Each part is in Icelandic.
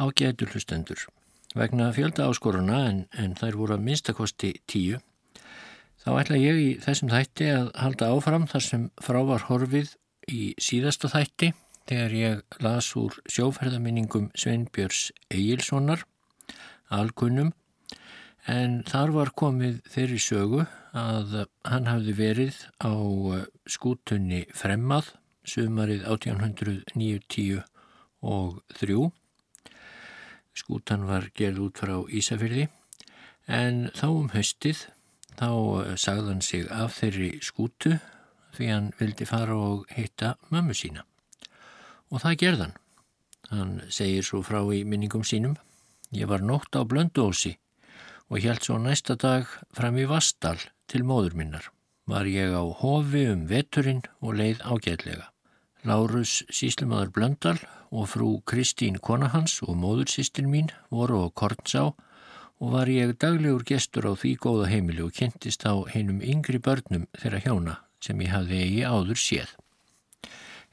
Ágætur hlustendur. Vegna fjölda áskoruna en, en þær voru að minnstakosti tíu þá ætla ég í þessum þætti að halda áfram þar sem frá var horfið í síðasta þætti þegar ég las úr sjóferðaminningum Sveinbjörns Egilsonar alkunum en þar var komið þeirri sögu að hann hafði verið á skútunni Fremmað sumarið 1890 og þrjú. Skútan var gerð út frá Ísafyrði en þá um höstið þá sagðan sig af þeirri skútu því hann vildi fara og hitta mömmu sína. Og það gerðan. Hann segir svo frá í minningum sínum. Ég var nótt á blönduósi og held svo næsta dag fram í Vastal til móður minnar. Var ég á hofi um veturinn og leið ágætlega. Lárus síslimaður Blöndal og frú Kristín Konahans og móðursýstin mín voru á Kornsá og var ég daglegur gestur á því góða heimili og kynntist á heinum yngri börnum þeirra hjóna sem ég hafði eigi áður séð.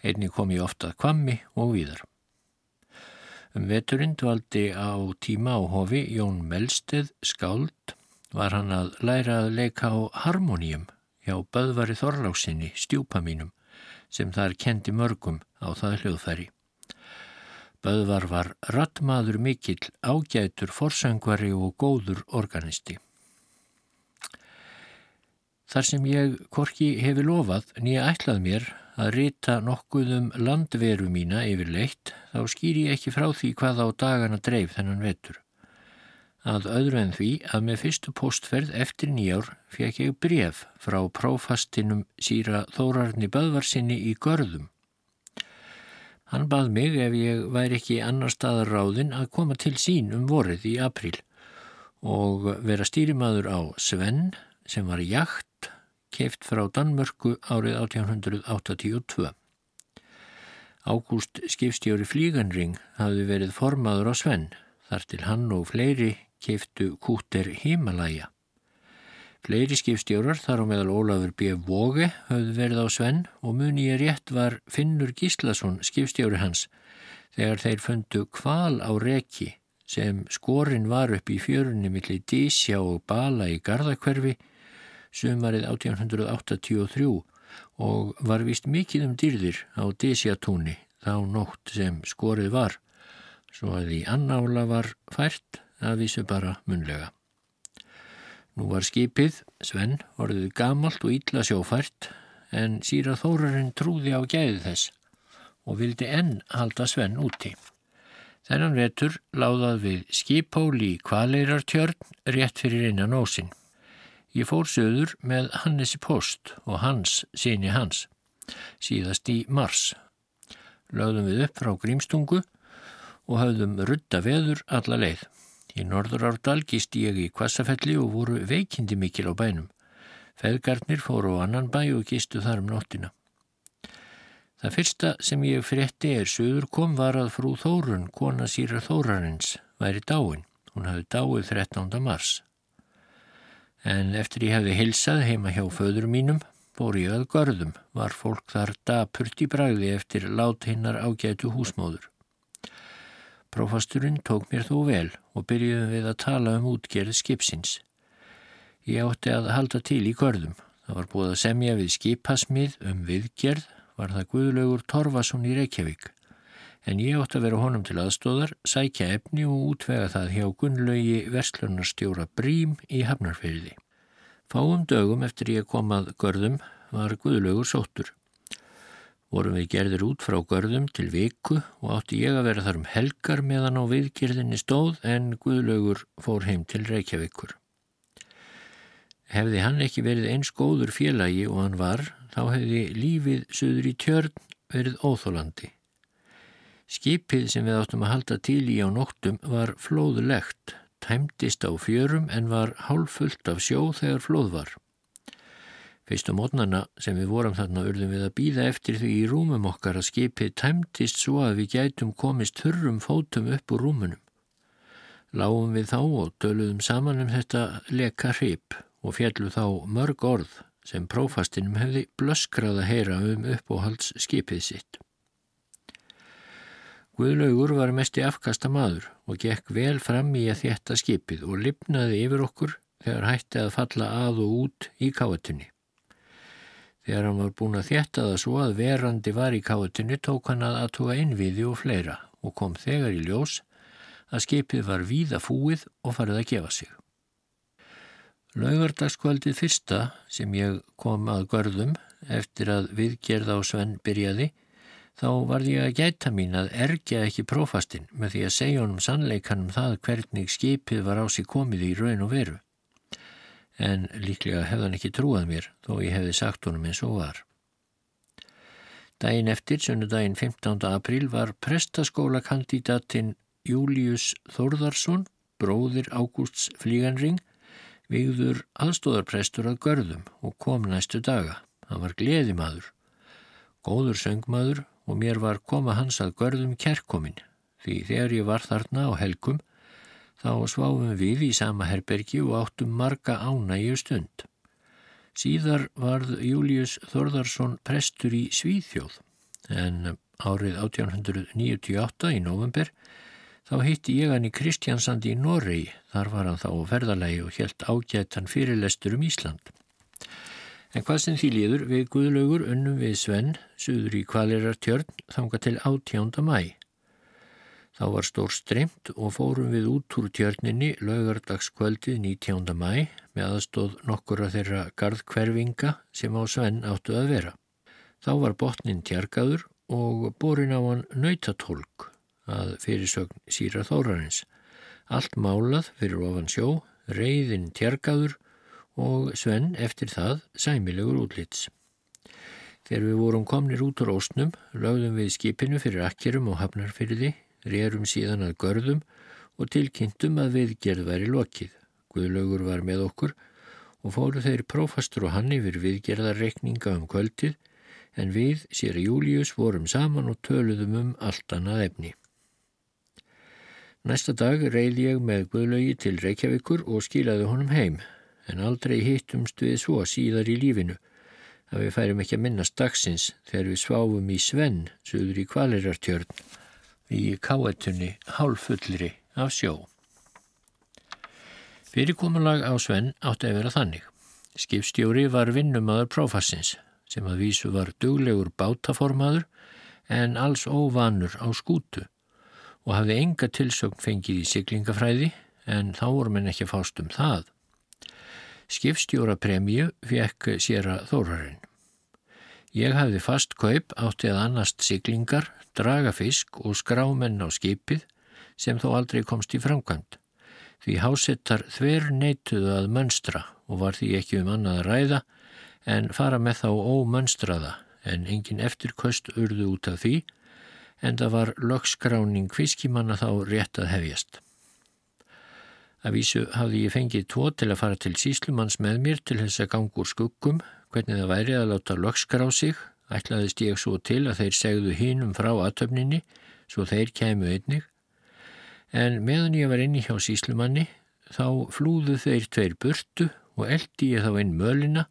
Einni kom ég ofta að kvammi og víðar. Um veturinn dvaldi á tíma á hofi Jón Melsteð skáld var hann að læra að leika á harmoníum hjá Böðvari Þorláksinni, stjúpa mínum sem þar kendi mörgum á það hljóðfæri. Böðvar var rattmaður mikill, ágætur, forsöngvari og góður organisti. Þar sem ég korki hefi lofað nýja ætlað mér að rita nokkuð um landveru mína yfir leitt, þá skýr ég ekki frá því hvað á dagana dreif þennan vetur að öðru en því að með fyrstu postferð eftir nýjár fekk ég bref frá prófastinum síra Þórarni Böðvarsinni í Görðum. Hann bað mig ef ég væri ekki annar staðar ráðin að koma til sín um vorið í april og vera stýrimaður á Svenn sem var jakt keift frá Danmörku árið 1882. Ágúst skipstjóri Flíganring hafði verið formaður á Svenn þar til hann og fleiri keiftu kúter Himalaya. Fleiri skipstjórar þar á meðal Ólafur B. Vóge höfðu verið á Svenn og muni ég rétt var Finnur Gíslason skipstjóri hans þegar þeir fundu kval á reki sem skorinn var upp í fjörunni millir Dísja og Bala í Garðakverfi sumarið 1883 og var vist mikið um dýrðir á Dísjatúni þá nótt sem skorið var svo að í annála var fært að vísu bara munlega. Nú var skipið, Svenn, orðið gamalt og ítla sjófært en síra þórarinn trúði á gæði þess og vildi enn halda Svenn úti. Þennan vetur láðað við skipóli í kvaleirartjörn rétt fyrir innan ósin. Ég fór söður með Hannesi Post og hans, síni hans, síðast í mars. Lögðum við upp frá Grímstungu og hafðum rutta veður alla leið. Í Norðurárdal gist ég í Kvassafelli og voru veikindi mikil á bænum. Feðgarnir fóru á annan bæ og gistu þar um nóttina. Það fyrsta sem ég frétti er söður kom var að frú Þórun, kona síra Þórarins, væri dáin. Hún hafði dáið 13. mars. En eftir ég hefði hilsað heima hjá föður mínum, fór ég að görðum, var fólk þar dapurt í bræði eftir lát hinnar ágætu húsmóður. Prófasturinn tók mér þó vel og byrjuðum við að tala um útgerð skipsins. Ég átti að halda til í görðum. Það var búið að semja við skipasmið um viðgerð, var það Guðlaugur Torfason í Reykjavík. En ég átti að vera honum til aðstóðar, sækja efni og útvega það hjá Gunnlaugi Vestlunarstjóra Brím í Hafnarfeyriði. Fáum dögum eftir ég komað görðum var Guðlaugur sóttur vorum við gerðir út frá görðum til viku og átti ég að vera þar um helgar meðan á viðgerðinni stóð en Guðlaugur fór heim til Reykjavíkur. Hefði hann ekki verið eins góður félagi og hann var, þá hefði lífið söður í tjörn verið óþólandi. Skipið sem við áttum að halda til í á nóttum var flóðlegt, tæmtist á fjörum en var hálfullt af sjó þegar flóð var. Fyrstu mótnana sem við vorum þarna urðum við að býða eftir því í rúmum okkar að skipið tæmtist svo að við gætum komist þurrum fótum upp úr rúmunum. Láum við þá og döluðum saman um þetta leka hrip og fjallu þá mörg orð sem prófastinum hefði blöskrað að heyra um uppóhalds skipið sitt. Guðlaugur var mest í afkasta maður og gekk vel fram í að þétta skipið og lipnaði yfir okkur þegar hætti að falla að og út í káetunni. Þegar hann var búin að þétta það svo að verandi var í káetunni tók hann að aðtuga innviði og fleira og kom þegar í ljós að skipið var víða fúið og farið að gefa sig. Laugardagskvöldið fyrsta sem ég kom að görðum eftir að viðgerð á Svenn byrjaði þá var ég að gæta mín að ergja ekki prófastinn með því að segja honum sannleikanum það hvernig skipið var á sig komið í raun og veru. En líklega hefðan ekki trúað mér þó ég hefði sagt honum eins og var. Dæin eftir, sunnudaginn 15. apríl, var prestaskólakandidatinn Július Þórðarsson, bróðir Ágústs Flíganring, vigður aðstóðarprestur að görðum og kom næstu daga. Hann var gleðimaður, góður söngmaður og mér var koma hans að görðum kerkomin því þegar ég var þarna á helgum þá sváfum við í sama herbergi og áttum marga ánægju stund. Síðar varð Július Þorðarsson prestur í Svíþjóð en árið 1898 í november þá hitti ég hann í Kristjansandi í Noregi, þar var hann þá á ferðalagi og helt ágættan fyrirlestur um Ísland. En hvað sem því líður við Guðlaugur unnum við Svenn, suður í Kvalirartjörn, þanga til átjánda mæ. Þá var stór streymt og fórum við út úr tjörninni laugardagskvöldið 19. mæ með aðstóð nokkura þeirra gardkverfinga sem á Svenn áttu að vera. Þá var botnin tjargaður og borin á hann nautatólk að fyrirsögn síra þórarins. Allt málað fyrir ofan sjó, reyðin tjargaður og Sven eftir það sæmilegur útlits. Þegar við vorum komnir út úr ósnum, lögðum við skipinu fyrir akkerum og hafnarfyrði, rerum síðan að görðum og tilkynntum að viðgerð væri lokið. Guðlaugur var með okkur og fóru þeir prófastur og hann yfir viðgerðarreikninga um kvöldið en við, sér að Július, vorum saman og töluðum um allt annað efni. Næsta dag reyði ég með Guðlaugi til Reykjavíkur og skilaði honum heim en aldrei hittumst við svo síðar í lífinu að við færum ekki að minnast dagsins þegar við sváfum í Svenn söður í Kvalirartjörn í káetunni hálfullri af sjó. Fyrirkomulag á Svenn átti að vera þannig. Skipstjóri var vinnumadur prófassins sem að vísu var duglegur bátaformaður en alls óvanur á skútu og hafði enga tilsögn fengið í siglingafræði en þá vorum en ekki fást um það. Skipstjórapremju fekk sér að þórarinn. Ég hafði fast kaup átti að annast siglingar, draga fisk og skrámenn á skipið sem þó aldrei komst í framkvæmt. Því hásettar þver neituðu að mönstra og var því ekki um annað að ræða en fara með þá ómönstraða en engin eftirköst urðu út af því en það var lögskráning fiskimanna þá rétt að hefjast. Af vísu hafði ég fengið tvo til að fara til síslumanns með mér til þess að ganga úr skuggum, hvernig það væri að láta lögskar á sig, ætlaðist ég svo til að þeir segðu hínum frá aðtöfninni, svo þeir kæmu einnig. En meðan ég var inni hjá síslumanni, þá flúðu þeir tveir burtu og eldi ég þá inn mölina,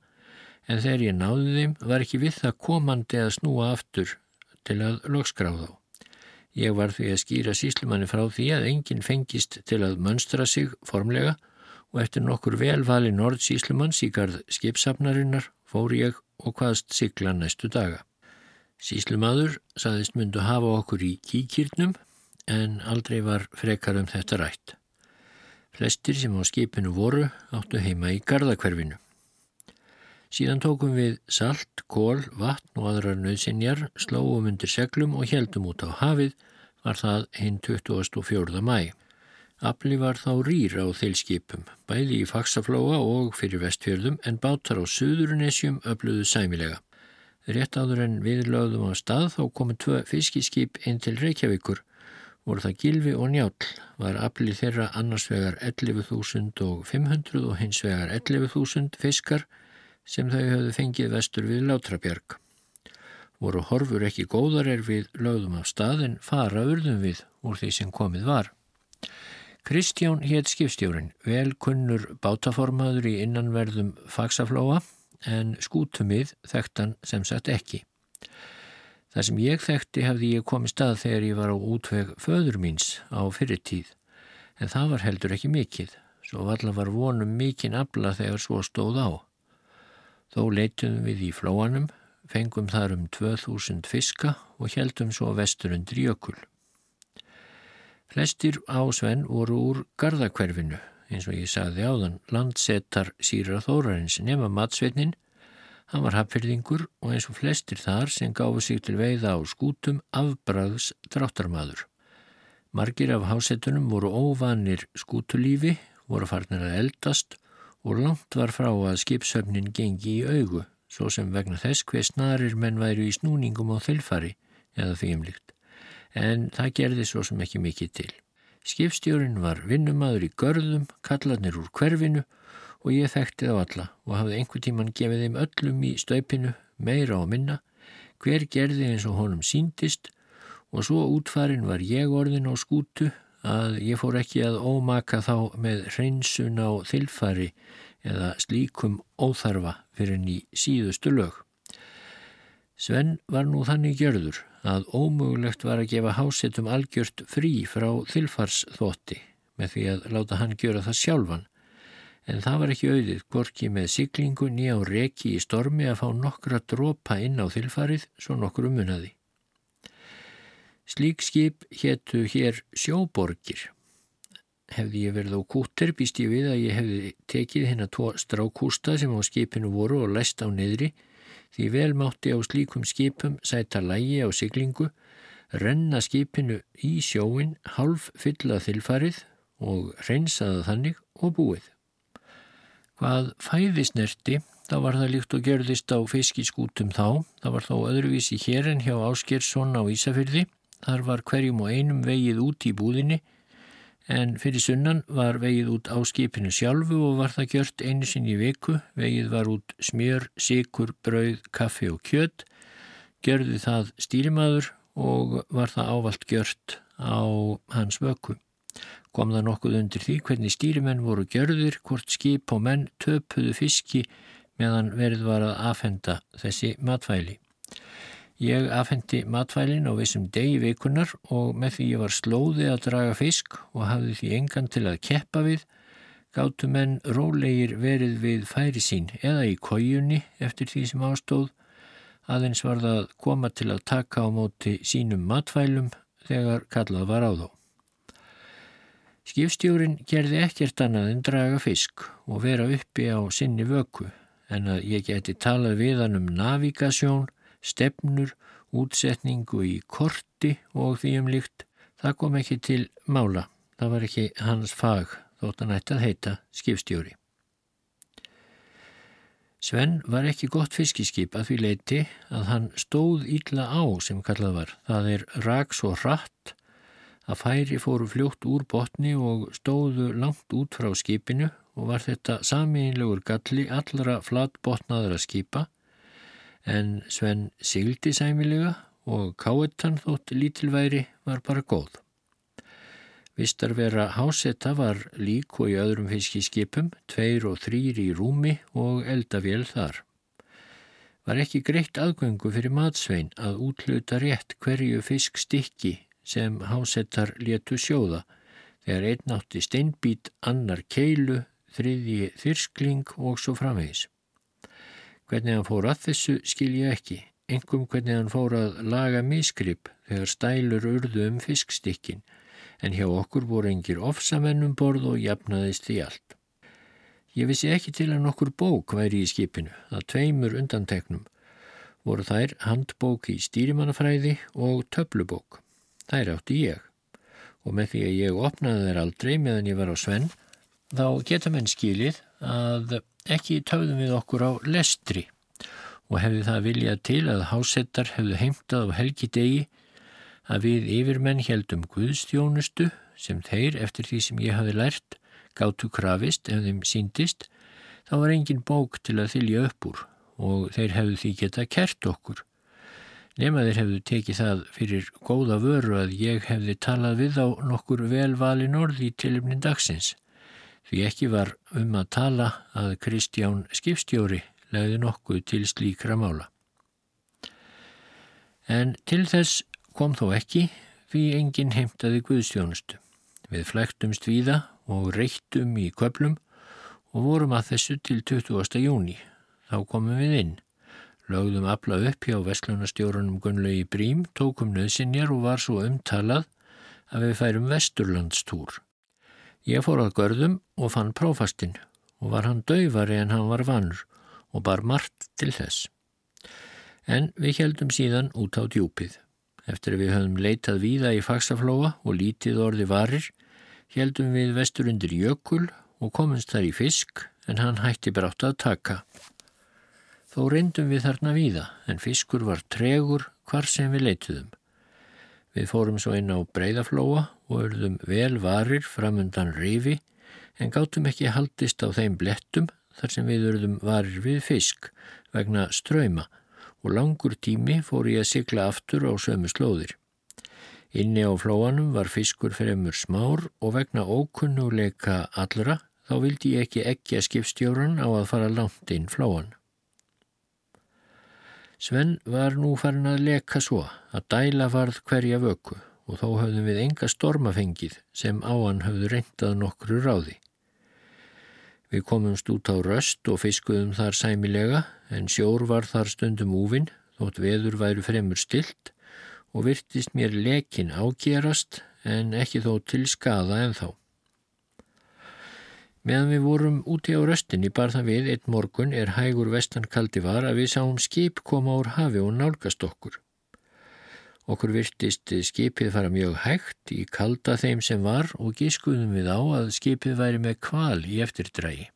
en þegar ég náði þeim var ekki við það komandi að snúa aftur til að lögskra á þá. Ég var því að skýra síslumanni frá því að enginn fengist til að mönstra sig formlega og eftir nokkur velvali nord síslumanns í gard skipsafnarinnar fór ég og hvaðst sigla næstu daga. Síslumadur saðist myndu hafa okkur í kíkýrnum en aldrei var frekar um þetta rætt. Flestir sem á skipinu voru áttu heima í gardakverfinu. Síðan tókum við salt, kól, vatn og aðrar nöðsinjar, slóum undir seglum og heldum út á hafið var það hinn 24. mæ. Afli var þá rýr á þeilskipum, bæði í faksaflóa og fyrir vestfjörðum en bátar á söðurnesjum öfluðu sæmilega. Rétt áður en viðlögðum á stað þá komu tvö fiskiskip inn til Reykjavíkur. Voru það Gilvi og Njál var afli þeirra annars vegar 11.500 og hins vegar 11.000 fiskar sem þau höfðu fengið vestur við Látrabjörg voru horfur ekki góðar er við lögðum af stað en fara urðum við úr því sem komið var. Kristján hétt skipstjórin, vel kunnur bátaformaður í innanverðum fagsaflóa en skútumið þekktan sem sagt ekki. Það sem ég þekkti hefði ég komið stað þegar ég var á útveg föður míns á fyrirtíð, en það var heldur ekki mikið, svo valla var vonum mikinn abla þegar svo stóð á. Þó leituðum við í flóanum, fengum þar um 2000 fiska og heldum svo vestur undir jökul. Flestir ásvenn voru úr gardakverfinu, eins og ég sagði áðan, landsetar síra þórarins nema matsveitnin, hann var hafðfyrðingur og eins og flestir þar sem gáfu sig til veiða á skútum afbræðs dráttarmadur. Margir af hásetunum voru óvanir skútulífi, voru farnir að eldast og langt var frá að skipsöfnin gengi í augu, svo sem vegna þess hver snarir menn væru í snúningum á þilfari eða því umlikt. En það gerði svo sem ekki mikið til. Skipstjórin var vinnumadur í görðum, kallarnir úr hverfinu og ég þekkti þá alla og hafði einhver tíman gefið þeim öllum í staupinu, meira og minna, hver gerði eins og honum síndist og svo útfarin var ég orðin á skútu að ég fór ekki að ómaka þá með hreinsun á þilfari eða slíkum óþarfa fyrir ný síðustu lög. Sven var nú þannig gjörður að ómögulegt var að gefa hásettum algjört frí frá þilfarsþótti með því að láta hann gjöra það sjálfan en það var ekki auðið gorki með siglingu nýja á reki í stormi að fá nokkra dropa inn á þilfarið svo nokkur umunaði. Slík skip héttu hér sjóborgir. Hefði ég verið á kúter býst ég við að ég hefði tekið hérna tvo strákústa sem á skipinu voru og læst á niðri því vel mátti á slíkum skipum sæta lægi á siglingu, renna skipinu í sjóin, half fylla þilfarið og reynsaða þannig og búið. Hvað fæðisnerti, þá var það líkt og gjörðist á fiskiskútum þá, það var þó öðruvísi hér en hjá Áskersson á Ísafyrði, þar var hverjum og einum vegið út í búðinni, en fyrir sunnan var vegið út á skipinu sjálfu og var það gjört einu sinn í viku, vegið var út smjör, sikur, brauð, kaffi og kjött, gjörði það stýrimaður og var það ávalt gjört á hans vöku. Kom það nokkuð undir því hvernig stýrimenn voru gjörðir hvort skip og menn töpuðu fiski meðan verið var að afhenda þessi matvæli. Ég afhendi matvælin á vissum degi vikunar og með því ég var slóði að draga fisk og hafði því engan til að keppa við, gáttu menn rólegir verið við færi sín eða í kójunni eftir því sem ástóð, aðeins var það að koma til að taka á móti sínum matvælum þegar kallað var á þó. Skipstjórin gerði ekkert annað en draga fisk og vera uppi á sinni vöku en að ég geti talað við hann um navigasjón, stefnur, útsetningu í korti og því um líkt. Það kom ekki til mála, það var ekki hans fag þótt hann ætti að heita skipstjóri. Sven var ekki gott fiskiskip að því leiti að hann stóð ítla á sem kallað var. Það er rak svo hratt að færi fóru fljótt úr botni og stóðu langt út frá skipinu og var þetta samiðinlegur galli allra flatbotnaðra skipa en Sven sigildi sæmilega og káettan þótt lítilværi var bara góð. Vistar vera hásetta var lík og í öðrum fiskiskipum, tveir og þrýr í rúmi og eldavél þar. Var ekki greitt aðgöngu fyrir matsvein að útluta rétt hverju fisk stikki sem hásettar letu sjóða þegar einn átti steinbít, annar keilu, þriðji þyrskling og svo framvegis. Hvernig hann fór að þessu skil ég ekki, engum hvernig hann fór að laga misgrip þegar stælur urðu um fiskstikkin, en hjá okkur voru engir ofsamennum borð og jafnaðist því allt. Ég vissi ekki til að nokkur bók væri í skipinu, að tveimur undanteknum voru þær handbók í stýrimannafræði og töflubók. Þær átti ég og með því að ég opnaði þær aldrei meðan ég var á Sven þá geta menn skilið að ekki töfðum við okkur á lestri og hefði það viljað til að hásettar hefðu heimtað á helgi degi að við yfirmenn heldum Guðstjónustu sem þeir eftir því sem ég hafi lært gáttu krafist ef þeim síndist þá var engin bók til að þylja upp úr og þeir hefðu því geta kert okkur Nefn að þeir hefðu tekið það fyrir góða vöru að ég hefði talað við á nokkur velvalin orði í tilumnin dagsins. Því ekki var um að tala að Kristján skipstjóri legði nokkuð til slíkra mála. En til þess kom þó ekki því enginn heimtaði Guðstjónustu. Við flæktumst víða og reyktum í köplum og vorum að þessu til 20. júni. Þá komum við inn. Lögðum afla upp hjá vestlunastjórunum Gunnlaugi Brím, tókum nöðsinjar og var svo umtalað að við færum vesturlandstúr. Ég fór að görðum og fann prófastinn og var hann dauvari en hann var vannur og bar margt til þess. En við heldum síðan út á djúpið. Eftir að við höfum leitað víða í fagsaflóa og lítið orði varir, heldum við vestur undir jökul og komumst þar í fisk en hann hætti brátt að taka. Þó reyndum við þarna víða, en fiskur var tregur hvar sem við leituðum. Við fórum svo inn á breyðaflóa og örðum vel varir framundan rifi, en gátum ekki haldist á þeim blettum þar sem við örðum varir við fisk vegna ströyma og langur tími fór ég að sigla aftur á sömu slóðir. Inni á flóanum var fiskur fremur smár og vegna ókunnuleika allra þá vildi ég ekki ekki að skipstjóran á að fara langt inn flóan. Sven var nú farin að leka svo að dæla varð hverja vöku og þó höfðum við enga stormafengið sem áan höfðu reyndað nokkru ráði. Við komumst út á röst og fiskuðum þar sæmilega en sjór var þar stundum úvinn þótt veður væru fremur stilt og virtist mér lekin ágerast en ekki þó til skada en þá. Meðan við vorum úti á röstinni bar það við eitt morgun er hægur vestankaldi var að við sáum skip koma úr hafi og nálgast okkur. Okkur virtist skipið fara mjög hægt í kalda þeim sem var og gískuðum við á að skipið væri með kval í eftirdrægi.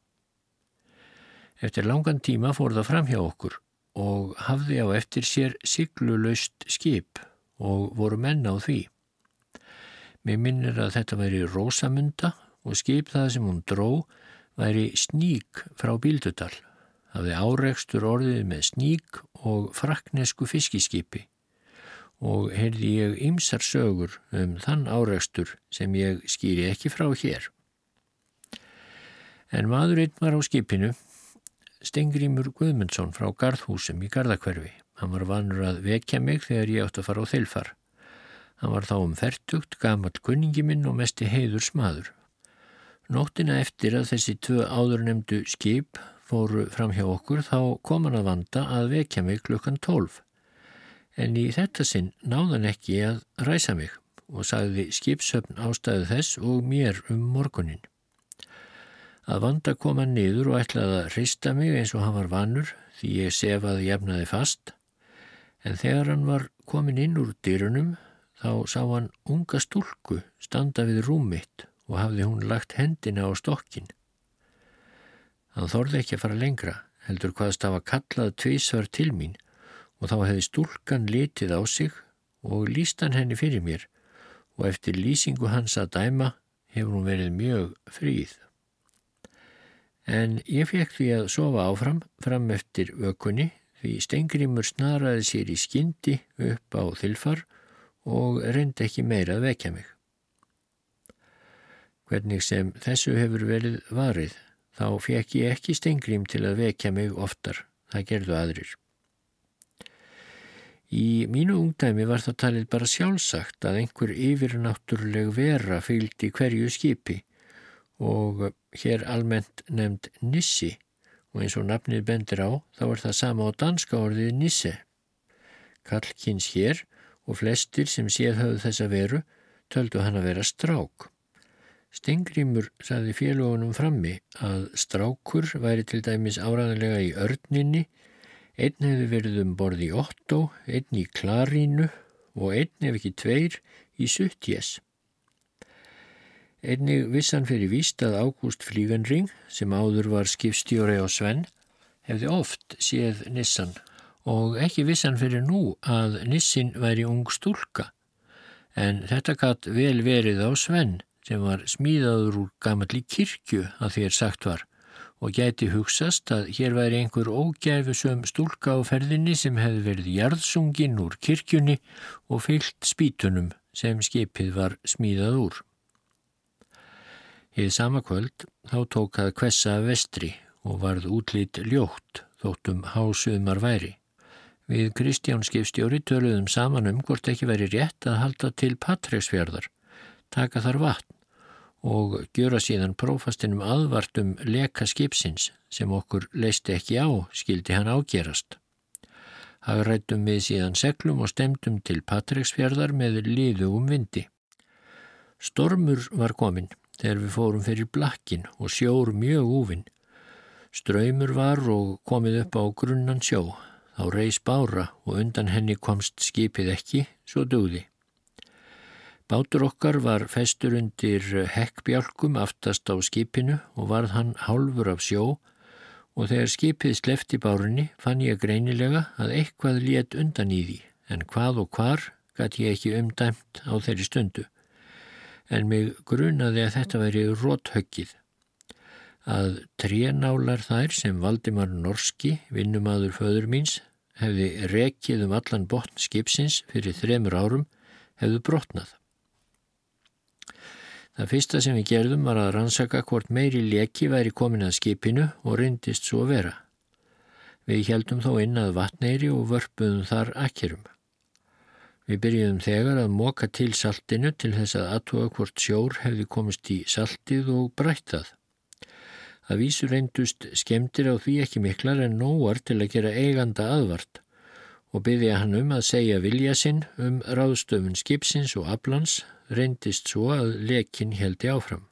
Eftir langan tíma fór það fram hjá okkur og hafði á eftir sér siglulaust skip og voru menna á því. Mér minnir að þetta væri Rósamunda og skip það sem hún dró væri sník frá Bíldudal. Það hefði áreikstur orðið með sník og fraknesku fiskiskipi og heyrði ég ymsar sögur um þann áreikstur sem ég skýri ekki frá hér. En maðurinn var á skipinu, Stengrimur Guðmundsson frá Garðhúsum í Garðakverfi. Hann var vanur að vekja mig þegar ég átt að fara á þilfar. Hann var þá um færtugt, gamal kunningi minn og mesti heiður smaður. Nóttina eftir að þessi tvö áðurnemdu skip fóru fram hjá okkur þá kom hann að vanda að vekja mig klukkan tólf. En í þetta sinn náðan ekki að ræsa mig og sagði skipsöfn ástæðu þess og mér um morgunin. Að vanda kom hann niður og ætlaði að hrista mig eins og hann var vannur því ég sefaði jafnaði fast en þegar hann var komin inn úr dyrunum þá sá hann unga stúlku standa við rúmitt og hafði hún lagt hendina á stokkin. Hann þorði ekki að fara lengra, heldur hvaðst hafa kallað tvísvar til mín og þá hefði stúlkan litið á sig og líst hann henni fyrir mér og eftir lýsingu hans að dæma hefur hún verið mjög fríð. En ég fekk því að sofa áfram fram eftir vökunni því stengrimur snaraði sér í skyndi upp á þilfar og reyndi ekki meira að vekja mig. Hvernig sem þessu hefur verið varið, þá fekk ég ekki stengrím til að vekja mig oftar. Það gerðu aðrir. Í mínu ungdæmi var það talið bara sjálfsagt að einhver yfirnáttúruleg vera fylgdi hverju skipi og hér almennt nefnd nissi og eins og nafnið bendir á þá er það sama á danska orðið nisse. Kallkins hér og flestir sem séð höfðu þessa veru töldu hann að vera strák. Stengrimur saði félagunum frammi að strákur væri til dæmis áraðanlega í örninni, einn hefði verið um borð í Otto, einn í Klarínu og einn ef ekki tveir í Suttjes. Einnig vissan fyrir víst að Ágúst Flíganring, sem áður var skipstjóri á Svenn, hefði oft séð Nissan og ekki vissan fyrir nú að Nissin væri ung stúlka, en þetta gatt vel verið á Svenn sem var smíðaður úr gamalli kirkju að þér sagt var og gæti hugsast að hér væri einhver ógæfusum stúlka á ferðinni sem hefði verið jarðsungin úr kirkjunni og fyllt spítunum sem skipið var smíðað úr. Hið sama kvöld þá tók að kvessa vestri og varð útlýtt ljótt þóttum hásuðmar væri. Við Kristján skipstjóri töluðum saman um hvort ekki veri rétt að halda til Patræksfjörðar, taka þar vatn og gjöra síðan prófastinum aðvartum leka skipsins sem okkur leisti ekki á, skildi hann ágerast. Hagrættum við síðan seglum og stemdum til Patræksfjörðar með liðugum vindi. Stormur var komin þegar við fórum fyrir blakkin og sjór mjög úvinn. Ströymur var og komið upp á grunnan sjó. Á reys bára og undan henni komst skipið ekki, svo dögði. Bátur okkar var festur undir hekkbjálkum aftast á skipinu og varð hann hálfur af sjó og þegar skipið slefti bárunni fann ég greinilega að eitthvað létt undan í því en hvað og hvar gæti ég ekki umdæmt á þeirri stundu. En mig grunaði að þetta væri róthöggið. Að trénálar þær sem Valdimar Norski, vinnumadur föður míns, hefði rekið um allan botn skipsins fyrir þremur árum hefðu brotnað. Það fyrsta sem við gerðum var að rannsaka hvort meiri leki væri komin að skipinu og reyndist svo að vera. Við heldum þó inn að vatneiri og vörpuðum þar akkerum. Við byrjuðum þegar að móka til saltinu til þess að aðtuga hvort sjór hefði komist í saltið og brættað. Það vísu reyndust skemdir á því ekki miklar en nóar til að gera eiganda aðvart og byggði hann um að segja vilja sinn um ráðstöfun skipsins og aflans reyndist svo að lekin heldi áfram.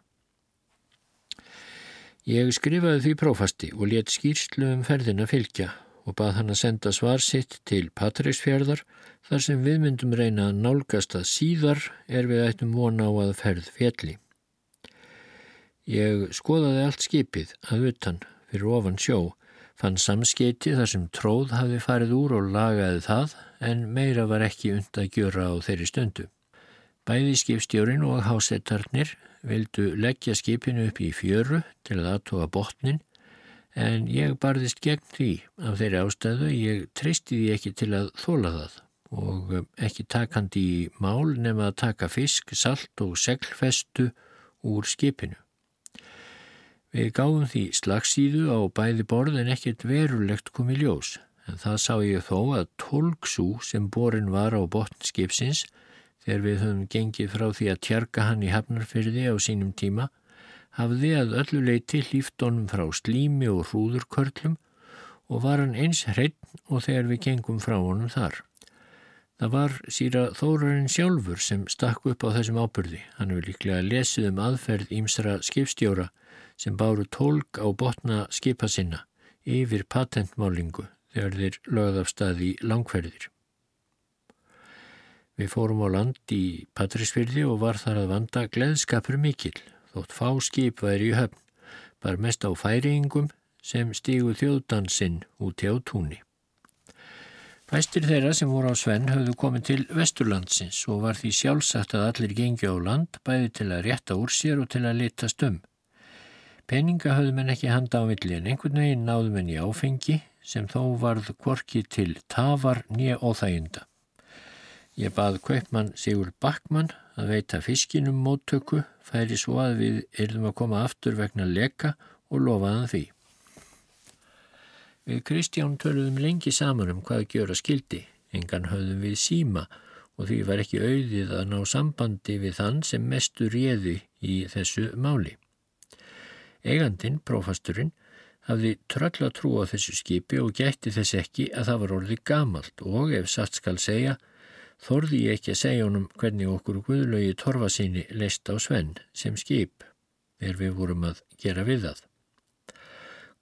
Ég skrifaði því prófasti og let skýrslu um ferðina fylgja og bað hann að senda svar sitt til Patrísfjörðar þar sem við myndum reyna að nálgast að síðar er við ættum vona á að ferð fjalli. Ég skoðaði allt skipið að utan fyrir ofan sjó, fann samskeiti þar sem tróð hafi farið úr og lagaði það en meira var ekki und að gjöra á þeirri stundu. Bæði skipstjórin og hásettarnir vildu leggja skipinu upp í fjöru til að aðtóa botnin en ég barðist gegn því af þeirri ástæðu ég treysti því ekki til að þóla það og ekki takandi í mál nema að taka fisk, salt og seglfestu úr skipinu. Við gáðum því slagsíðu á bæði borð en ekkert verulegt kom í ljós, en það sá ég þó að tólksú sem borin var á botn skipsins, þegar við höfum gengið frá því að tjarga hann í hafnarfyrði á sínum tíma, hafði að öllu leiti hlýftónum frá slími og hrúðurkörlum og var hann eins hreitn og þegar við gengum frá honum þar. Það var síra Þórarinn sjálfur sem stakk upp á þessum ábyrði. Hann hefur líklega lesið um aðferð ímsra skipstjóra sem báru tólk á botna skipa sinna yfir patentmálingu þegar þeir lögð af staði langferðir. Við fórum á land í Patrísfyrði og var þar að vanda gleðskapur mikill, þótt fá skip væri í höfn, bara mest á færingum sem stígu þjóðdansinn úti á túnni. Fæstir þeirra sem voru á Svenn höfðu komið til Vesturlandsins og var því sjálfsagt að allir gengi á land bæði til að rétta úr sér og til að litast um. Peninga höfðu menn ekki handa á milli en einhvern veginn náðu menn í áfengi sem þó varð kvorki til tafar nýja óþæginda. Ég bað kaupmann Sigur Backmann að veita fiskinum móttöku, færi svo að við erum að koma aftur vegna leka og lofaðan því. Við Kristján töluðum lengi saman um hvað gjöra skildi, engan höfðum við síma og því var ekki auðið að ná sambandi við þann sem mestu réði í þessu máli. Eigandin, prófasturinn, hafði tröll að trúa þessu skipi og gætti þess ekki að það var orðið gamalt og ef satt skal segja, þorði ég ekki að segja honum hvernig okkur Guðlaugi torfa síni leist á Svenn sem skip þegar við vorum að gera við það.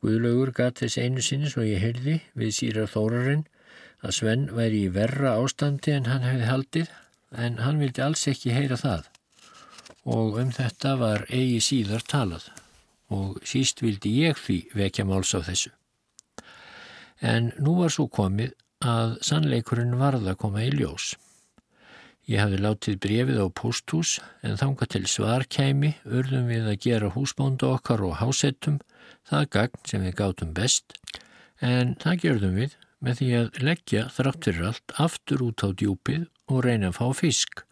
Guðlaugur gat þess einu sinni svo ég heyrði við síra þórarinn að Svenn væri í verra ástandi en hann hefði haldið en hann vildi alls ekki heyra það og um þetta var eigi síðar talað og síst vildi ég því vekja máls á þessu. En nú var svo komið að sannleikurinn varða að koma í ljós. Ég hafði látið brefið á posthús en þanga til svarkæmi urðum við að gera húsbónda okkar og hásettum það gagn sem við gátum best en það gerðum við með því að leggja þrátt fyrir allt aftur út á djúpið og reyna að fá fisk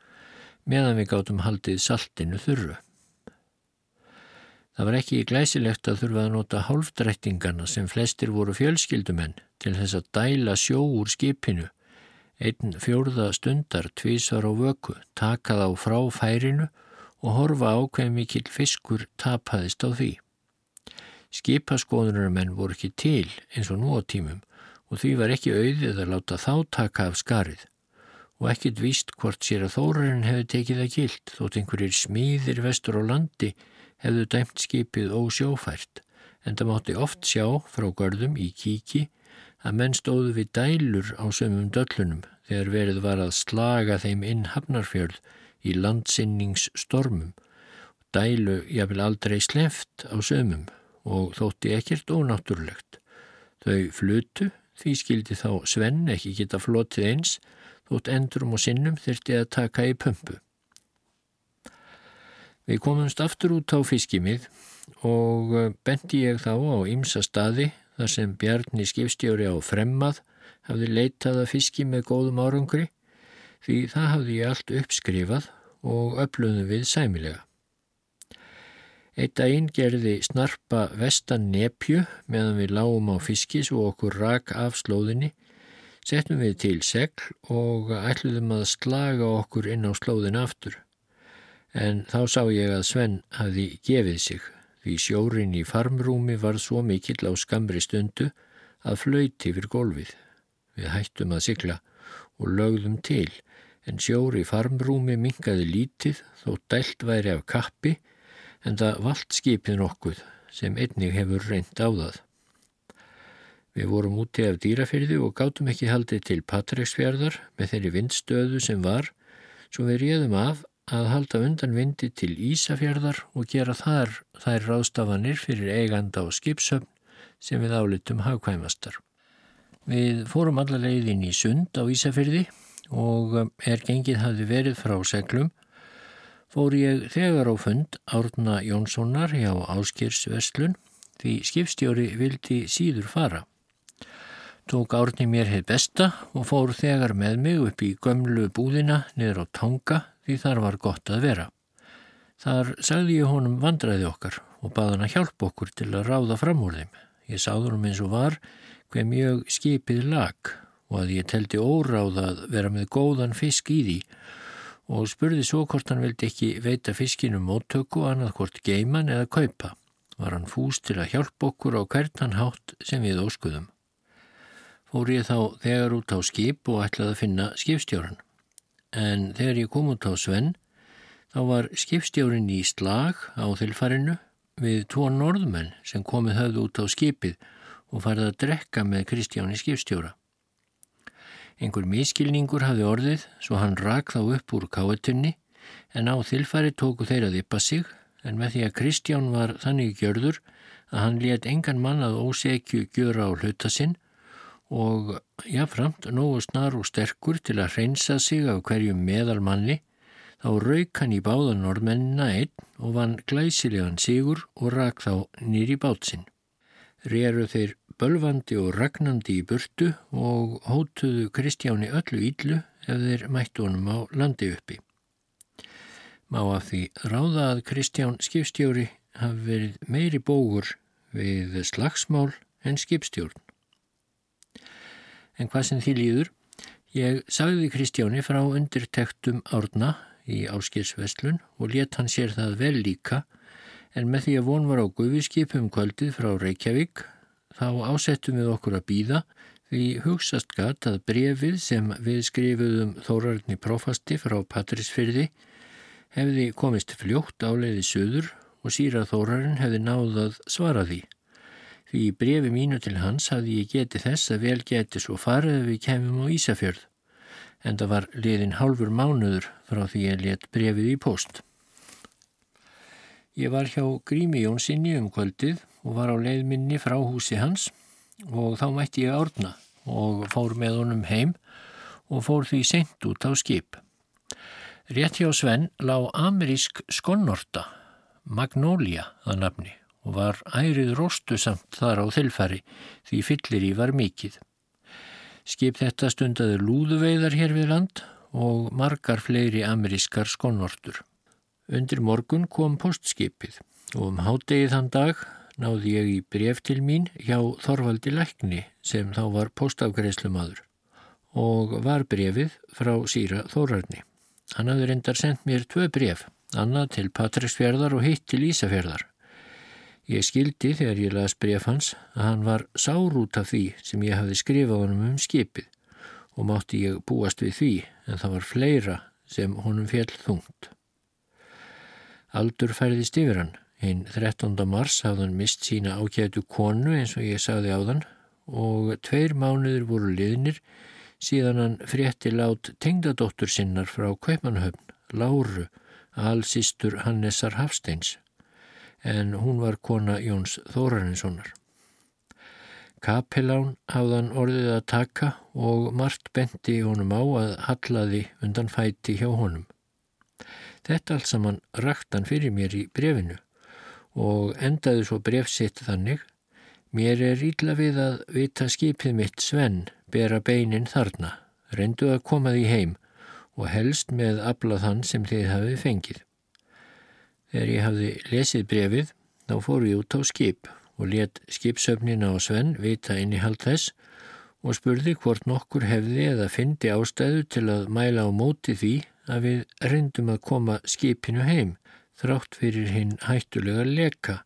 meðan við gátum haldið saltinu þurru. Það var ekki glæsilegt að þurfa að nota hálfdrættingana sem flestir voru fjölskyldumenn til þess að dæla sjó úr skipinu, einn fjórða stundar tvísar á vöku, taka þá frá færinu og horfa á hver mikill fiskur tapaðist á því. Skipaskoðunarmenn voru ekki til eins og nú á tímum og því var ekki auðið að láta þá taka af skarið og ekkit víst hvort sér að þórarinn hefði tekið það gilt þótt einhverjir smíðir vestur á landi hefðu dæmt skipið ósjófært en það mátti oft sjá frá görðum í kíki að menn stóðu við dælur á sömum döllunum þegar verið var að slaga þeim inn hafnarfjörð í landsinningsstormum. Dælu jáfnvel aldrei sleft á sömum og þótti ekkert ónáttúrulegt. Þau flutu, því skildi þá Svenn ekki geta flotið eins, þótt endurum og sinnum þurfti að taka í pömpu. Við komumst aftur út á fiskimið og bendi ég þá á ymsa staði þar sem Bjarni skipstjóri á fremmað hafði leitað að fiski með góðum árangri því það hafði ég allt uppskrifað og öflöðum við sæmilega. Eitt daginn gerði snarpa vestan nepju meðan við lágum á fiskis og okkur rak af slóðinni, settum við til segl og ætluðum að slaga okkur inn á slóðin aftur. En þá sá ég að Svenn hafði gefið sig, því sjórin í farmrúmi var svo mikill á skamri stundu að flöyti fyrir golfið. Við hættum að sigla og lögðum til, en sjóri farmrúmi mingaði lítið þó dælt væri af kappi en það vald skipið nokkuð sem einnig hefur reynd á það. Við vorum úti af dýrafyrði og gátum ekki haldið til Patræksfjörðar með þeirri vindstöðu sem var, svo við réðum af að halda undan vindi til Ísafjörðar og gera þar þær ráðstafanir fyrir eiganda og skipsöfn sem við álitum hagkvæmastar. Við fórum alla leiðin í sund á Ísafjörði og um, er gengið hafi verið frá seglum fór ég þegar á fund Árna Jónssonar hjá Áskirsverslun því skipstjóri vildi síður fara. Tók Árni mér heið besta og fór þegar með mig upp í gömlu búðina niður á tanga því þar var gott að vera. Þar sagði ég honum vandraði okkar og baði hann að hjálpa okkur til að ráða fram úr þeim. Ég sáður um eins og var hver mjög skipið lag og að ég teldi óráð að vera með góðan fisk í því og spurði svo hvort hann veldi ekki veita fiskinum móttöku annað hvort geiman eða kaupa. Var hann fús til að hjálpa okkur á hvert hann hátt sem við óskuðum. Fór ég þá þegar út á skip og ætlaði að finna skipstjóran. En þegar ég kom út á Svenn, þá var skipstjórin í slag á þilfarinu við tvo norðmenn sem komið höfðu út á skipið og farið að drekka með Kristjáni skipstjóra. Einhver miskilningur hafði orðið svo hann rak þá upp úr káetunni en á þilfari tóku þeir að yppa sig en með því að Kristján var þannig gjörður að hann let engan mann að ósekju gjöra á hluta sinn og jáframt nógu snar og sterkur til að hreinsa sig af hverjum meðal manni þá rauk hann í báðan norðmennina einn og vann glæsilegan sigur og rak þá nýri bátsinn. Reru þeir bölvandi og ragnandi í burtu og hótuðu Kristjáni öllu íllu ef þeir mættu honum á landi uppi. Má af því ráða að Kristján skipstjóri hafi verið meiri bógur við slagsmál en skipstjórn. En hvað sem því líður, ég sagði Kristjáni frá undirtektum árna í áskilsveslun og let hann sér það vel líka en með því að von var á gufiskipum kvöldið frá Reykjavík þá ásettum við okkur að býða því hugsaðst gatt að brefið sem við skrifuðum Þórarni Prófasti frá Patrísfyrði hefði komist fljótt áleiði söður og síra Þórarinn hefði náðað svara því. Því í brefi mínu til hans hafði ég getið þess að vel getið svo farið að við kemum á Ísafjörð en það var liðin hálfur mánuður frá því ég let brefið í post. Ég var hjá Grími Jónssoni um kvöldið og var á leiðminni frá húsi hans og þá mætti ég árna og fór með honum heim og fór því sent út á skip. Rétt hjá Sven lág amerísk skonnorta, Magnólia að nafni og var ærið róstu samt þar á þilfari því fyllir í var mikið. Skip þetta stundaði lúðuveiðar hér við land og margar fleiri amerískar skonnortur. Undir morgun kom postskipið og um hádegið þann dag náði ég í bref til mín hjá Þorvaldi Lækni sem þá var postafgreðslumadur og var brefið frá síra Þórarni. Hann hafði reyndar sendt mér tvö bref, annað til Patræksfjörðar og hitt til Ísafjörðar. Ég skildi þegar ég las bref hans að hann var sár út af því sem ég hafði skrifað honum um skipið og mátti ég búast við því en það var fleira sem honum fjell þungt. Aldur færðist yfir hann. Hinn 13. mars hafðan mist sína ákjætu konu eins og ég sagði á þann og tveir mánuður voru liðnir síðan hann frétti lát tengdadóttur sinnar frá Kaupanhöfn, Láru, allsýstur Hannesar Hafsteins en hún var kona Jóns Þórarinssonar. Kapelán hafðan orðið að taka og margt benti honum á að hallaði undan fæti hjá honum. Þetta allt saman raktan fyrir mér í brefinu og endaði svo brefsitt þannig Mér er ítla við að vita skipið mitt Sven bera beinin þarna, reyndu að koma því heim og helst með aflað hann sem þið hafið fengið. Þegar ég hafði lesið brefið þá fór ég út á skip og let skipsöfnina á Sven vita inn í hald þess og spurði hvort nokkur hefði eða fyndi ástæðu til að mæla á móti því að við reyndum að koma skipinu heim þrátt fyrir hinn hættulega leka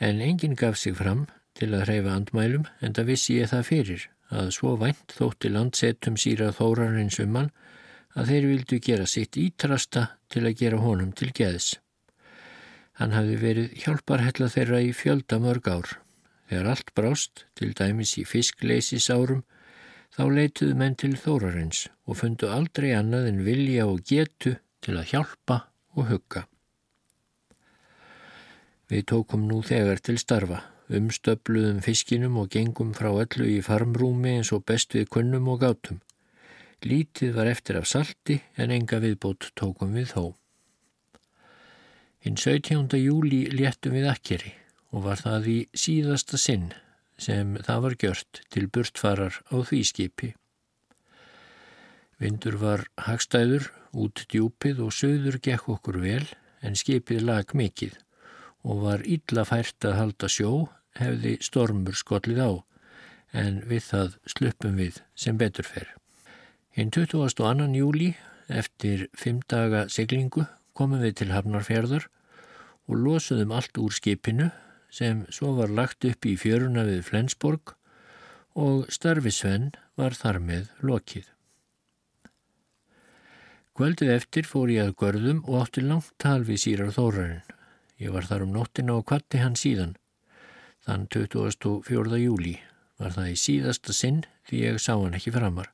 en enginn gaf sig fram til að hreyfa andmælum en það vissi ég það fyrir að svo vænt þótti landsetum síra þórarins um hann að þeir vildu gera sitt ítrasta til að gera honum til geðs. Hann hafði verið hjálparhella þeirra í fjölda mörg ár. Þegar allt brást, til dæmis í fiskleysis árum, þá leituðu menn til þórarins og fundu aldrei annað en vilja og getu til að hjálpa og hugga. Við tókum nú þegar til starfa, umstöfluðum fiskinum og gengum frá öllu í farmrúmi eins og best við kunnum og gátum. Lítið var eftir af salti en enga viðbót tókum við þó. Hinn 17. júli léttum við akkeri og var það í síðasta sinn sem það var gjört til burtfarar á því skipi. Vindur var hagstæður, út djúpið og söður gekk okkur vel en skipið lag mikið og var illa fært að halda sjó hefði stormur skollið á en við það sluppum við sem betur fer. Hinn 22. júli eftir fimm daga siglingu komum við til Hafnarfjörður og losuðum allt úr skipinu sem svo var lagt upp í fjöruna við Flensborg og starfisvenn var þar með lokið. Kvöldið eftir fór ég að görðum og átti langt tal við sírar þórarinn. Ég var þar um nóttina og kvatti hann síðan. Þann 24. júli var það í síðasta sinn því ég sá hann ekki framar.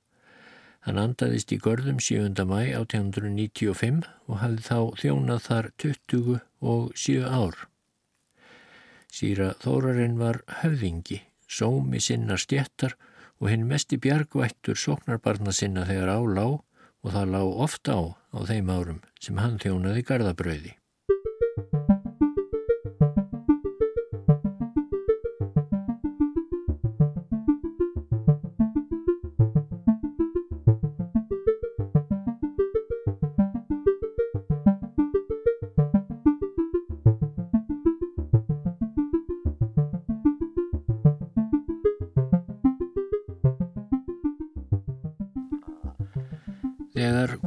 Hann andaðist í görðum 7. mæ 1895 og hafði þá þjónað þar 20 og 7 ár. Sýra Þórarinn var höfðingi, sómi sinna stjættar og hinn mesti bjargvættur sóknarbarna sinna þegar á lág og það lág ofta á á þeim árum sem hann þjónaði gardabröði.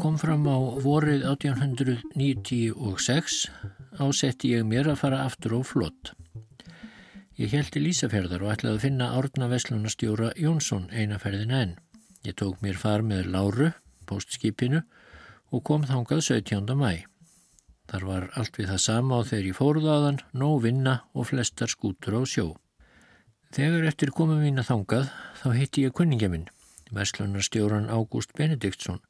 Kom fram á vorið 1896 ásetti ég mér að fara aftur á flott. Ég held til Ísafjörðar og ætlaði að finna árna veslunastjóra Jónsson einaferðin enn. Ég tók mér far með Láru, postskipinu, og kom þangað 17. mæ. Þar var allt við það sama á þegar ég fóruðaðan, nóg vinna og flestar skútur á sjó. Þegar eftir komum mín að þangað þá hitti ég kunningja minn, veslunarstjóran Ágúst Benediktsson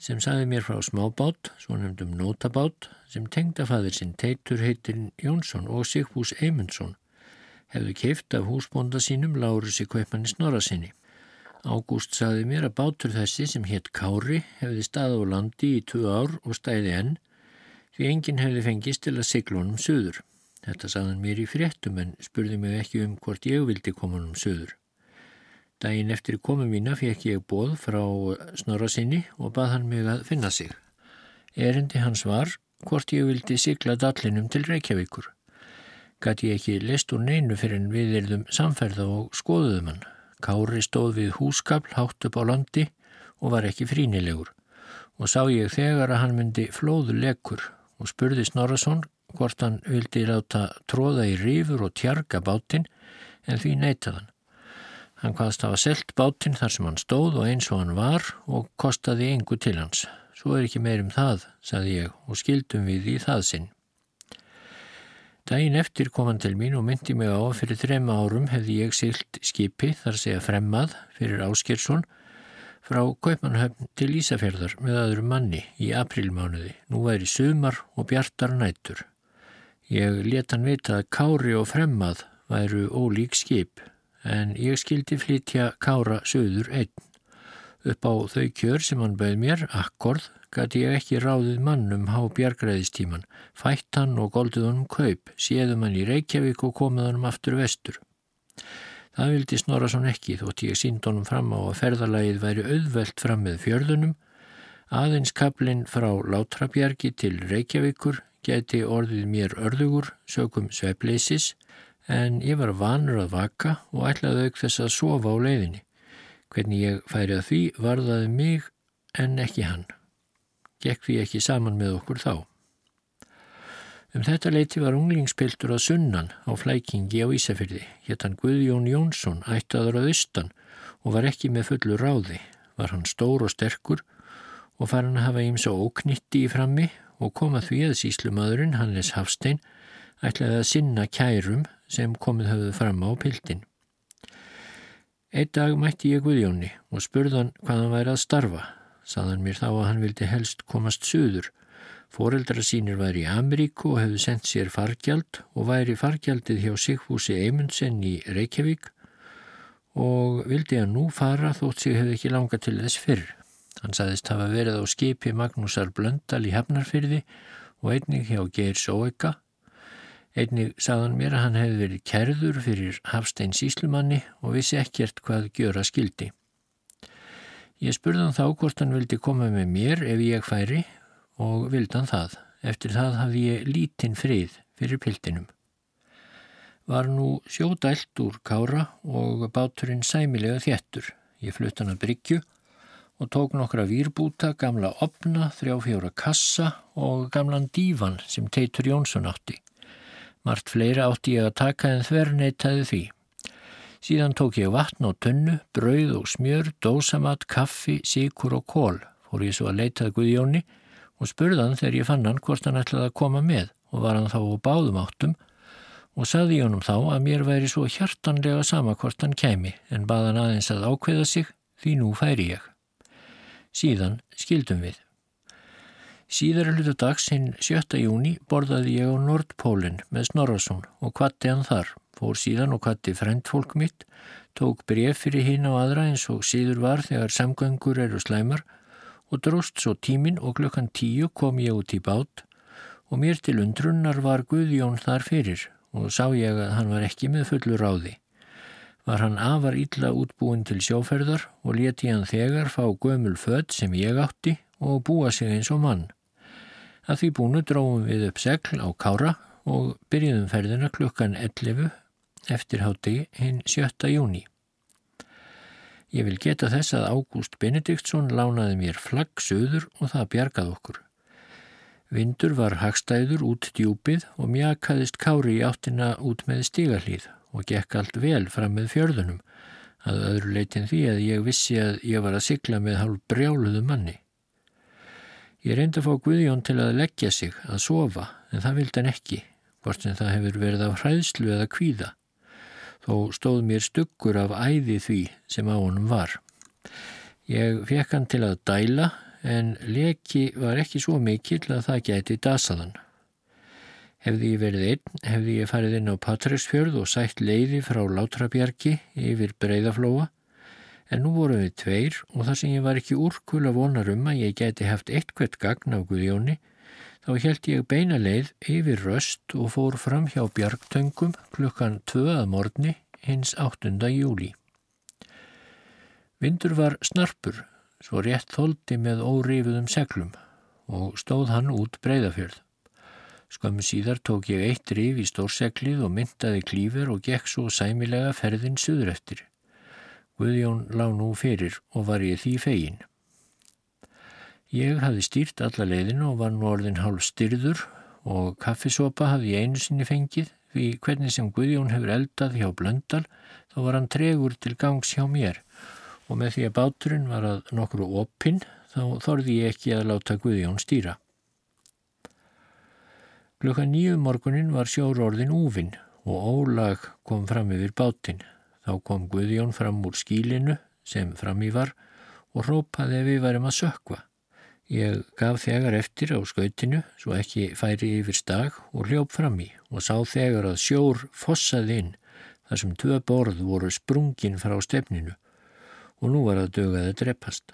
sem saði mér frá smábát, svo nefndum notabát, sem tengdafaðir sinn Teitur heitirinn Jónsson og Sigfús Eymundsson hefðu keift af húsbónda sínum Lárusi Kaupanis Norra sinni. Ágúst saði mér að bátur þessi sem hétt Kári hefði stað á landi í tvö ár og stæði enn því enginn hefði fengist til að sigla honum söður. Þetta saðan mér í fréttum en spurði mig ekki um hvort ég vildi koma honum söður. Dægin eftir komu mína fekk ég bóð frá snorra sinni og bað hann mig að finna sig. Erindi hans var hvort ég vildi sigla dallinum til Reykjavíkur. gæti ég ekki list úr neinu fyrir en við erðum samferða og skoðuðum hann. Kári stóð við húskapl hátt upp á landi og var ekki frínilegur og sá ég þegar að hann myndi flóðu lekkur og spurði Snorarsson hvort hann vildi láta tróða í rífur og tjarga bátinn en því neytaðan. Hann hvaðst hafa selt bátinn þar sem hann stóð og eins og hann var og kostaði engu til hans. Svo er ekki meir um það, saði ég og skildum við í það sinn. Dægin eftir kom hann til mín og myndi mig á fyrir þrema árum hefði ég silt skipi þar segja fremmað fyrir Áskilsson frá Kaupmannhöfn til Ísafjörðar með öðru manni í aprilmánuði. Nú væri sumar og bjartar nætur. Ég let hann vita að Kári og fremmað væru ólík skip en ég skildi flytja Kára söður einn. Upp á þau kjör sem hann bauð mér, akkord, gæti ég ekki ráðið mannum há bjargræðistíman, fætt hann og goldið honum kaup, séðum hann í Reykjavík og komið honum aftur vestur. Það vildi Snorarsson ekki þótt ég sínd honum fram á að ferðalagið væri auðvelt fram með fjörðunum, aðeins kaplinn frá Látrabjargi til Reykjavíkur geti orðið mér örðugur sögum svepleisis en ég var vanur að vaka og ætlaði auk þess að sofa á leiðinni. Hvernig ég færi að því varðaði mig en ekki hann. Gekk því ekki saman með okkur þá. Um þetta leiti var unglingspiltur að sunnan á flækingi á Ísafyrði. Hétt hann Guðjón Jónsson, ættaður að austan og var ekki með fullu ráði. Var hann stór og sterkur og farin að hafa ímsa óknitti í frammi og koma því að síslumadurinn Hannes Hafstein ætlaði að sinna kærum sem komið höfðu fram á pildin. Eitt dag mætti ég Guðjóni og spurðan hvað hann væri að starfa. Saðan mér þá að hann vildi helst komast söður. Fóreldra sínir væri í Ameríku og hefðu sendt sér fargjald og væri fargjaldið hjá Sigfúsi Eimundsen í Reykjavík og vildi að nú fara þótt sig hefði ekki langa til þess fyrr. Hann saðist hafa verið á skipi Magnúsar Blöndal í Hafnarfyrði og einnig hjá Geir Sóeka Einnig sagðan mér að hann hefði verið kerður fyrir Hafstein síslumanni og vissi ekkert hvað gjöra skildi. Ég spurðan þá hvort hann vildi koma með mér ef ég færi og vildan það. Eftir það hafði ég lítinn frið fyrir piltinum. Var nú sjódælt úr kára og báturinn sæmilega þjettur. Ég flutt hann að bryggju og tók nokkra výrbúta, gamla opna, þrjá fjóra kassa og gamlan dívan sem Teitur Jónsson átti. Mart fleira átti ég að taka en þver neytaði því. Síðan tók ég vatn á tunnu, brauð og smjör, dósamat, kaffi, síkur og kól. Fór ég svo að leitað Guðjóni og spurðan þegar ég fann hann hvort hann ætlaði að koma með og var hann þá á báðum áttum og saði ég honum þá að mér væri svo hjartanlega sama hvort hann kemi en baðan aðeins að ákveða sig því nú færi ég. Síðan skildum við. Síðara hlutu dags hinn 7. júni borðaði ég á Nordpólinn með Snorarsson og kvatti hann þar. Fór síðan og kvatti frendfólk mitt, tók bref fyrir hinn á aðra eins og síður var þegar samgöngur eru slæmar og dróst svo tímin og klukkan tíu kom ég út í bát og mér til undrunnar var Guðjón þar fyrir og sá ég að hann var ekki með fullu ráði. Var hann afar illa útbúin til sjóferðar og leti hann þegar fá gömul född sem ég átti og búa sig eins og mann. Að því búinu dróðum við upp segl á kára og byrjuðum ferðina klukkan 11 eftir hátti hinn 7. júni. Ég vil geta þess að Ágúst Benediktsson lánaði mér flagg söður og það bjargað okkur. Vindur var hagstæður út djúpið og mjakaðist kári í áttina út með stigalíð og gekk allt vel fram með fjörðunum að öðru leitin því að ég vissi að ég var að sigla með hálf brjáluðu manni. Ég reyndi að fá Guðjón til að leggja sig, að sofa, en það vildi hann ekki, hvort sem það hefur verið af hræðslu eða kvíða. Þó stóð mér stuggur af æði því sem á honum var. Ég fekk hann til að dæla, en leki var ekki svo mikill að það gæti dasaðan. Hefði ég verið einn, hefði ég farið inn á Patræksfjörð og sætt leiði frá Látrabjarki yfir Breiðaflóa En nú vorum við tveir og þar sem ég var ekki úrkul að vonar um að ég geti haft eitthvert gagn á Guðjóni, þá held ég beina leið yfir röst og fór fram hjá bjargtöngum klukkan 2. morgni hins 8. júli. Vindur var snarpur, svo rétt þóldi með órifuðum seglum og stóð hann út breyðafjörð. Skömmu síðar tók ég eitt rif í stórseklið og myndaði klífer og gekk svo sæmilega ferðin suður eftir. Guðjón lág nú fyrir og var ég því fegin. Ég hafði stýrt alla leiðinu og var nú orðin hálf styrður og kaffisopa hafði ég einu sinni fengið því hvernig sem Guðjón hefur eldað hjá Blöndal þá var hann tregur til gangs hjá mér og með því að báturinn var að nokkru opinn þá þorði ég ekki að láta Guðjón stýra. Glukka nýju morgunin var sjóróorðin úvinn og ólag kom fram yfir bátinn. Þá kom Guðjón fram úr skílinu sem fram í var og rópaði ef við varum að sökva. Ég gaf þegar eftir á skautinu svo ekki færi yfir stag og hljóp fram í og sá þegar að sjór fossaði inn þar sem tvö borð voru sprungin frá stefninu og nú var að dögaði dreppast.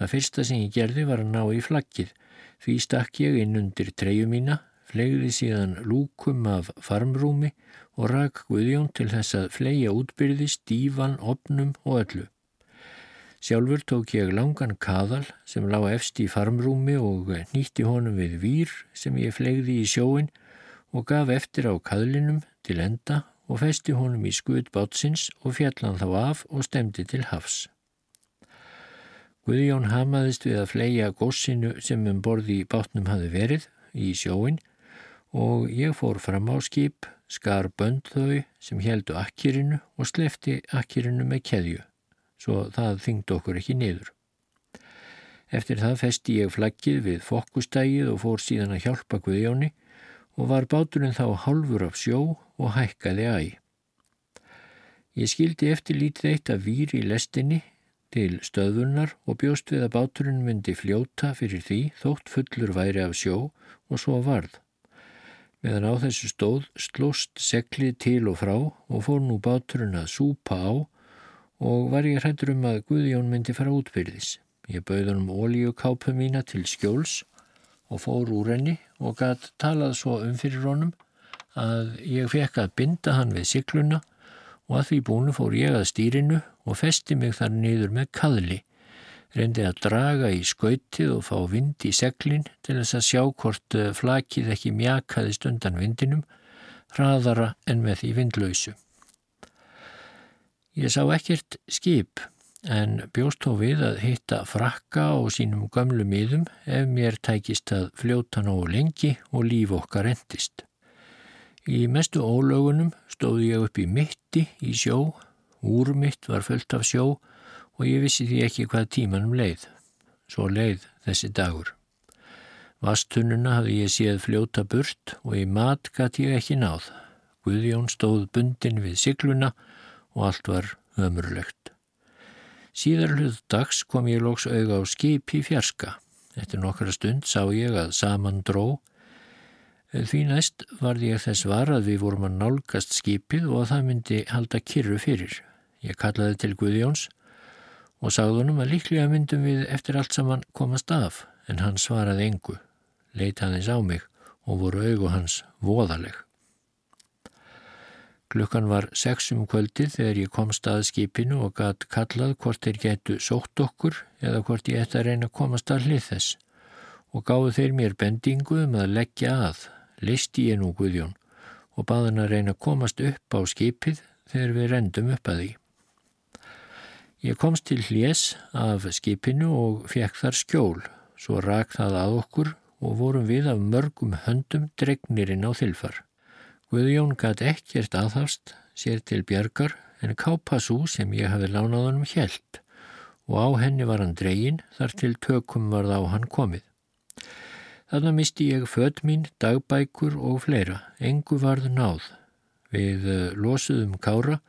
Það fyrsta sem ég gerði var að ná í flaggið því stakk ég inn undir treju mína, flegði síðan lúkum af farmrúmi og rak Guðjón til þess að fleia útbyrði stífan, opnum og öllu. Sjálfur tók ég langan kaðal sem lág efst í farmrúmi og nýtti honum við výr sem ég flegði í sjóin og gaf eftir á kaðlinum til enda og festi honum í skuð bátsins og fjallan þá af og stemdi til hafs. Guðjón hamaðist við að fleia góssinu sem um borði í bátnum hafi verið í sjóin og ég fór fram á skip, skar bönd þau sem heldu akkirinu og slefti akkirinu með keðju svo það þyngd okkur ekki niður. Eftir það festi ég flaggið við fokkustægið og fór síðan að hjálpa Guðjóni og var báturinn þá halfur af sjó og hækkaði æg. Ég skildi eftir lítið eitt af vír í lestinni til stöðunar og bjóst við að báturinn myndi fljóta fyrir því þótt fullur væri af sjó og svo varð. Meðan á þessu stóð slóst seklið til og frá og fór nú báturinn að súpa á og var ég hrættur um að Guðjón myndi fara útbyrðis. Ég bauð hann um ólíukápu mína til skjóls og fór úr henni og gætt talað svo um fyrir honum að ég fekk að binda hann við sikluna og að því búinu fór ég að stýrinu og festi mig þar niður með kaðli. Reyndi að draga í skautið og fá vind í seglin til þess að sjá hvort eh, flakið ekki mjakaðist undan vindinum, hraðara en með því vindlausu. Ég sá ekkert skip en bjóst þó við að hitta frakka og sínum gömlu miðum ef mér tækist að fljóta nógu lengi og líf okkar endist. Í mestu ólögunum stóð ég upp í mitti í sjó, úr mitt var fullt af sjó og ég vissi því ekki hvað tímanum leið. Svo leið þessi dagur. Vastununa hafði ég séð fljóta burt og í mat gæti ég ekki náð. Guðjón stóð bundin við sigluna og allt var ömurlegt. Síðar hlut dags kom ég lóks auga á skip í fjarska. Eftir nokkra stund sá ég að saman dró. Því næst varði ég þess var að við vorum að nálgast skipið og að það myndi halda kyrru fyrir. Ég kallaði til Guðjóns og sagðunum að líklega myndum við eftir allt saman komast af en hann svaraði engu. Leita hans á mig og voru augu hans voðaleg. Klukkan var sexum kvöldið þegar ég kom stað skipinu og gætt kallað hvort þeir getu sótt okkur eða hvort ég ætti að reyna að komast að hlið þess og gáðu þeir mér bendingu um að leggja að, listi ég nú Guðjón og baðan að reyna að komast upp á skipið þegar við rendum upp að því. Ég komst til hljés af skipinu og fekk þar skjól, svo rak það að okkur og vorum við af mörgum höndum dregnirinn á þilfar. Guðjón gæti ekkert aðhafst sér til bjargar en kápasú sem ég hafi lánað honum hjælt og á henni var hann dregin þar til tökum varð á hann komið. Þannig misti ég född mín, dagbækur og fleira, engu varð náð. Við losuðum kára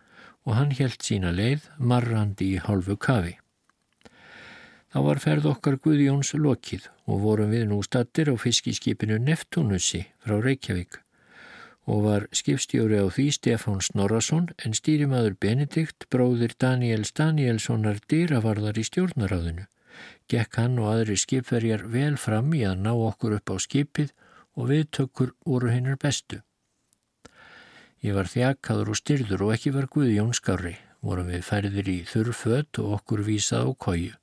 og hann helt sína leið marrandi í hálfu kafi. Þá var ferð okkar Guðjóns lokið og vorum við nú stattir á fiskiskipinu Neftunusi frá Reykjavík og var skipstjóri á því Stefán Snorrason en stýrimaður Benedikt, bróðir Daniels Danielssonar dýravarðar í stjórnaráðinu. Gekk hann og aðri skipverjar vel fram í að ná okkur upp á skipið og viðtökkur voru hinnar bestu. Ég var þjakaður og styrður og ekki var Guðjón skári, vorum við færðir í þurrföt og okkur vísað á kóju.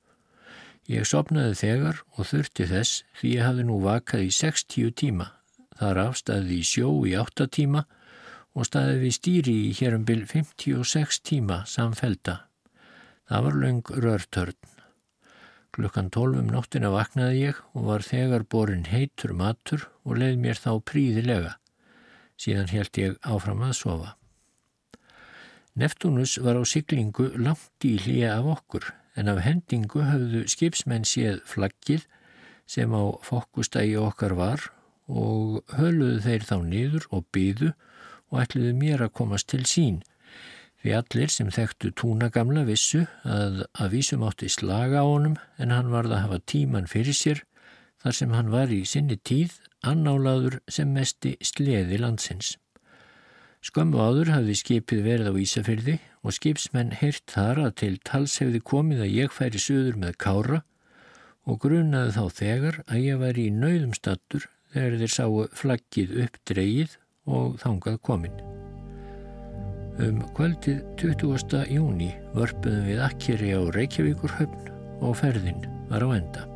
Ég sopnaði þegar og þurfti þess því ég hafði nú vakað í 60 tíma þar afstæði í sjó í 8 tíma og staði við stýri í hér um byl 56 tíma samfelda. Það var laung rörtörn. Klukkan 12 um nóttina vaknaði ég og var þegar borin heitur matur og leið mér þá príðilega. Síðan held ég áfram að sofa. Neptunus var á siglingu langt í hlýja af okkur en af hendingu hafðu skipsmenn séð flaggið sem á fokkustægi okkar var og höluðu þeir þá niður og byðu og ætluðu mér að komast til sín. Við allir sem þekktu túnagamla vissu að að vísum átti slaga á honum en hann varð að hafa tíman fyrir sér þar sem hann var í sinni tíð annálaður sem mesti sleði landsins. Skömmu áður hafði skipið verið á Ísafyrði og skipsmenn heyrt þar að til tals hefði komið að ég færi söður með kára og grunaði þá þegar að ég væri í nauðum stattur þegar þeir sáu flaggið upp dreyið og þangað komin. Um kvöldið 20. júni vörpuðum við akkeri á Reykjavíkur höfn og ferðin var á enda.